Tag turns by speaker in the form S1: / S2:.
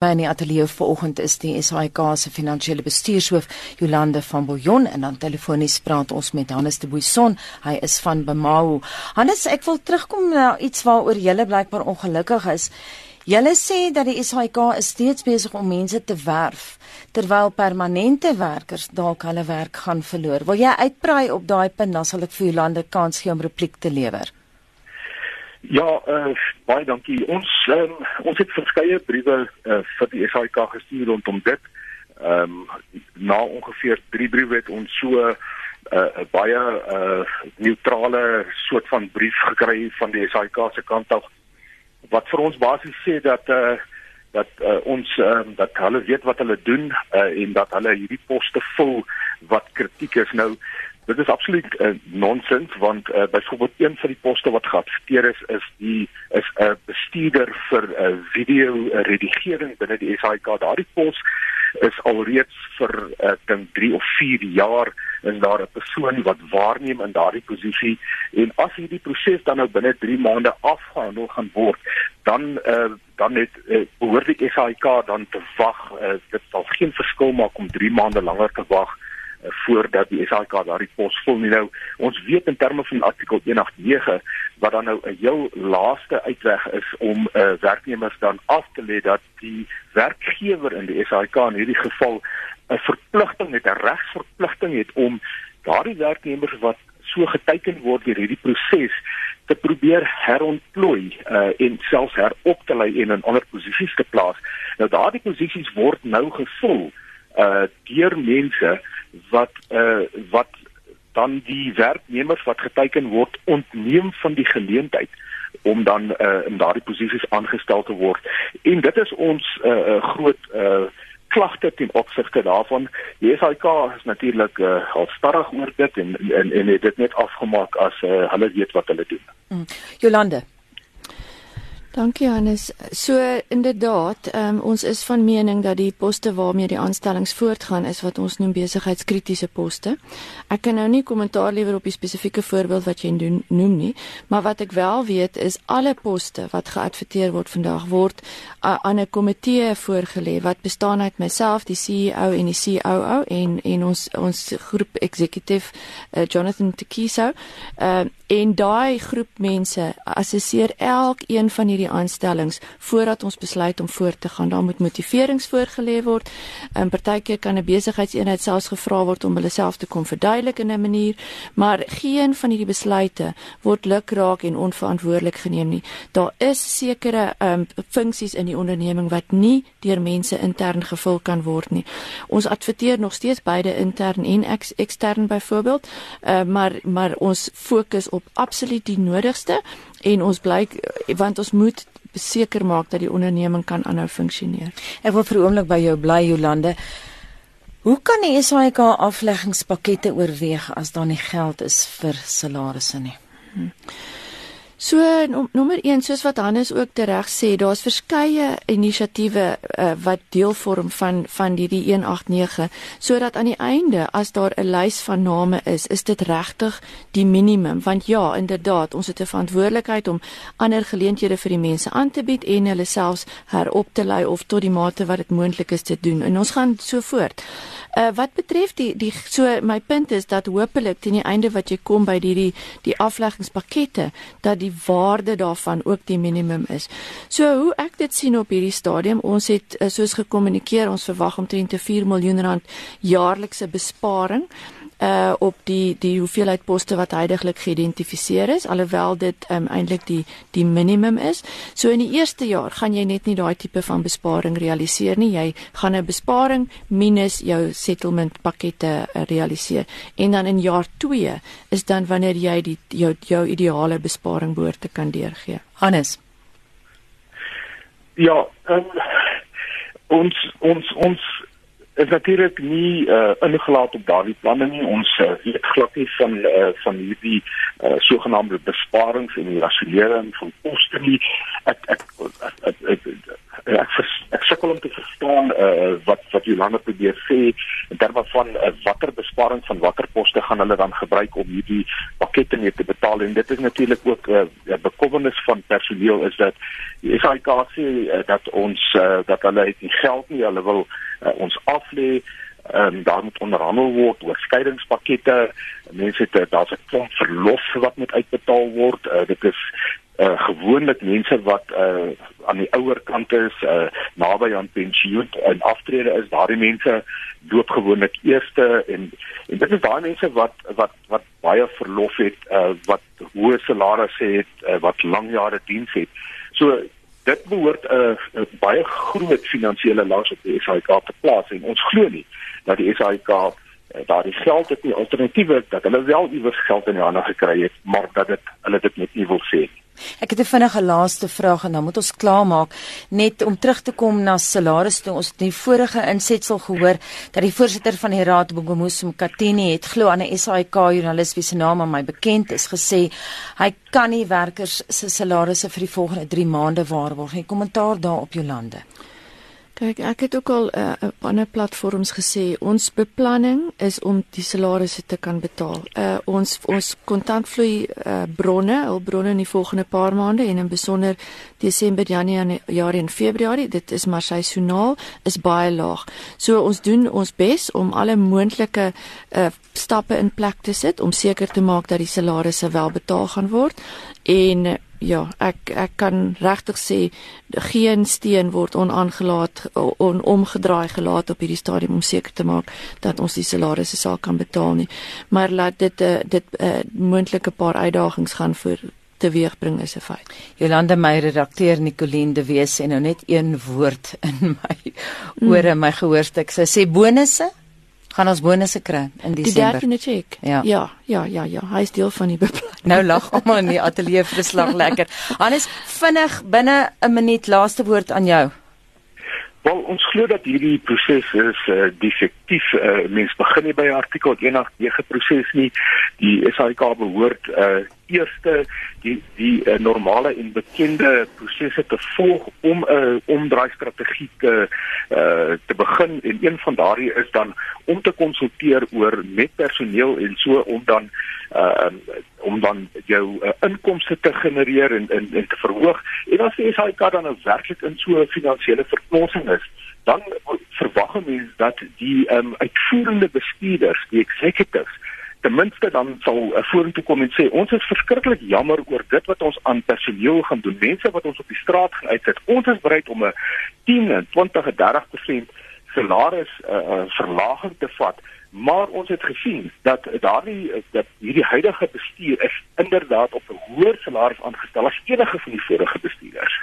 S1: My in die ateljee vanoggend is die SAIK se finansiële bestuurshoof Jolande van Billjon en dan telefonies praat ons met Hannes de Buyson. Hy is van Bemau. Hannes, ek wil terugkom na iets waaroor jy blykbaar ongelukkig is. Julle sê dat die SAIK is steeds besig om mense te werf terwyl permanente werkers dalk hulle werk gaan verloor. Wil jy uitbrei op daai punt dan sal ek vir Jolande kans gee om repliek te lewer.
S2: Ja, uh, baie dankie. Ons um, ons het verskeie briewe uh, vir die SAIK gestuur rondom dit. Ehm um, na ongeveer 3 briewe het ons so 'n uh, baie uh, neutrale soort van brief gekry van die SAIK se kant af wat vir ons basies sê dat uh, dat uh, ons uh, dat hulle weet wat hulle doen uh, en dat hulle hierdie poste vul wat kritiek is nou Dit is absoluut uh, nonsens want uh, byvoorbeeld een van die poste wat geadverteer is is die is 'n uh, bestuurder vir uh, video uh, redigering binne die SAIK. Daardie pos is alreeds vir uh, dink 3 of 4 jaar is daar 'n persoon wat waarneem in daardie posisie en as hierdie proses dan nou binne 3 maande afgehandel gaan word, dan uh, dan het uh, behoort die SAIK dan te wag. Uh, dit sal geen verskil maak om 3 maande langer te wag voordat die SAK daardie pos vul nie. Nou ons weet in terme van artikel 189 wat dan nou heel laaste uitweg is om uh, werknemers dan af te lê dat die werkgewer in die SAK in hierdie geval 'n verpligting het 'n regsverpligting het om daardie werknemers wat so geteken word deur hierdie proses te probeer herontplooi uh, en selfs herop te lei en in ander posisies te plaas. Nou daardie posisies word nou gevul uh deur mense wat uh wat dan die werknemers wat geteken word ontneem van die geleentheid om dan uh in daardie posisies aangestel te word. En dit is ons uh groot uh klagte ten opsigte daarvan. Die SAK is natuurlik uh al starrig oor dit en en en het dit net afgemaak as uh, hulle weet wat hulle doen.
S1: Mm. Jolande
S3: Dankie Hannes. So inderdaad, um, ons is van mening dat die poste waarmee die aanstellings voortgaan is wat ons noem besigheidskritiese poste. Ek kan nou nie kommentaar lewer op die spesifieke voorbeeld wat jy doen noem nie, maar wat ek wel weet is alle poste wat geadverteer word vandag word uh, aan 'n komitee voorgelê wat bestaan uit myself, die CEO en die COO en en ons ons groep executive uh, Jonathan Tekiso. Uh, en daai groep mense assesseer elkeen van hierdie aanstellings voordat ons besluit om voort te gaan. Daar moet motiverings voorgelê word. In partykeer kan 'n besigheidseenheid selfs gevra word om hulle self te kom verduidelik in 'n manier, maar geen van hierdie besluite word lukraak en onverantwoordelik geneem nie. Daar is sekere um, funksies in die onderneming wat nie deur mense intern gevul kan word nie. Ons adverteer nog steeds beide intern en ex ekstern byvoorbeeld, uh, maar maar ons fokus op absoluut die nodigste en ons bly want ons moet seker maak dat die onderneming kan aanhou funksioneer.
S1: Ek wil vir 'n oomblik by jou bly Jolande. Hoe kan die SAIK afleggingspakkette oorweeg as daar nie geld is vir salarisse nie? Hmm.
S3: So nommer 1 soos wat Hannes ook tereg sê, daar's verskeie inisiatiewe uh, wat deel vorm van van hierdie 189 sodat aan die einde as daar 'n lys van name is, is dit regtig die minimum want ja, inderdaad, ons het 'n verantwoordelikheid om ander geleenthede vir die mense aan te bied en hulle selfs herop te lei of tot die mate wat dit moontlik is te doen. En ons gaan so voort. Uh wat betref die die so my punt is dat hopelik teen die einde wat jy kom by die die die afleggingspakkette dat die waarde daarvan ook die minimum is. So hoe ek dit sien op hierdie stadium, ons het uh, soos gekommunikeer, ons verwag omtrent 4 miljoen rand jaarlikse besparing uh op die die hoeveelheid poste wat heidaglik geïdentifiseer is alhoewel dit um, eintlik die die minimum is. So in die eerste jaar gaan jy net nie daai tipe van besparing realiseer nie. Jy gaan 'n besparing minus jou settlement pakkette uh, realiseer. En dan in jaar 2 is dan wanneer jy die jou jou ideale besparing behoort te kan deurgee.
S1: Hannes.
S2: Ja, um, ons ons ons is natuurlik nie uh, ingelaat op daardie planne nie. Ons uh, weet glad nie van uh, van hierdie uh, sogenaamde besparings en die rasionering van koste nie. Ek ek, ek, ek, ek ek vers, ek sukkel om te verstaan uh, wat wat Jolande probeer sê in terme van uh, watter besparing van watter poste gaan hulle dan gebruik om hierdie pakkette mee te betaal en dit is natuurlik ook 'n uh, bekommernis van personeel is dat die SAIK sê uh, dat ons uh, dat hulle het nie geld nie hulle wil uh, ons aflê en um, daar moet onderhandel word oor skeidingspakkette. Mense het daar's 'n klomp verlof wat moet uitbetaal word. Uh, dit is uh, gewoonlik mense wat uh, aan die ouer kant is, uh, naby aan pensioen en aftrede is. Daardie mense doop gewoonlik eerste en en dit is daai mense wat wat wat baie verlof het, uh, wat hoë salarisse het, uh, wat lang jare diens het. So dit behoort 'n uh, uh, baie groot finansiële las op die SAIK te plaas en ons glo nie dat die SAIK uh, daardie geld het nie alternatiewe dat hulle wel iewers geld in die hande gekry het maar dat dit hulle dit net nie wil sê nie
S1: Ek het 'n vinnige laaste vraag en dan moet ons klaarmaak net om terug te kom na salaris toe. Ons die vorige insetsel gehoor dat die voorsitter van die raad Bongomuso Mkatini het glo aan 'n SAIK joernalis wie se naam aan my bekend is gesê hy kan nie werkers se salarisse vir die volgende 3 maande waarborg nie. Kommentaar daarop Jolande.
S3: Kyk, ek het ook al uh, op ander platforms gesê ons beplanning is om die salarisse te kan betaal. Uh ons ons kontantvloei uh bronne, al bronne in die volgende paar maande en in besonder Desember, Januarie en Februarie, dit is maar seisoonaal, is baie laag. So ons doen ons bes om alle moontlike uh stappe in plek te sit om seker te maak dat die salarisse wel betaal gaan word en ja, ek ek kan regtig sê geen steen word onaangelaat on omgedraai gelaat op hierdie stadium om seker te maak dat ons die salarisse sal kan betaal nie. Maar laat dit uh, dit uh, moontlike paar uitdagings gaan vir teweegbring is 'n feit.
S1: Jolande my redakteur Nicoline de Wes sê nou net een woord in my ore mm. my gehoorstuk. Sy sê bonusse gaan ons bonusse kry in Desember.
S3: Die 13de check. Ja. ja, ja, ja, ja. Hy is deel van die beplanning.
S1: Nou lag almal in die ateljee vir 'n slag lekker. Hannes, vinnig binne 'n minuut laaste woord aan jou.
S2: Wel, ons glo dat hierdie proses is uh, defektief. Uh, mens begin nie by artikel 189 proses nie. Die SAIK behoort uh, eerste die die uh, normale en bekende prosesse te volg om 'n uh, omdraai strategie te uh, te begin en een van daardie is dan om te konsulteer oor met personeel en so om dan uh, om dan jou uh, inkomste te genereer en, en en te verhoog en as jy SAIK dan nou werklik in so 'n finansiële verknorsing is dan verwag mense dat die um, uitvoerende bestuurders die executives ten minste dan sal uh, vorentoe kom en sê ons is verskriklik jammer oor dit wat ons aan personeel gaan doen. Mense wat ons op die straat gaan uitsit. Ons is bereid om 'n 10 en 20 en 30% salaris uh, uh, verlaging te vat. Maar ons het gesien dat daardie dat hierdie huidige bestuur is inderdaad op 'n hoër salaris aangestel as enige van die vorige bestuurders.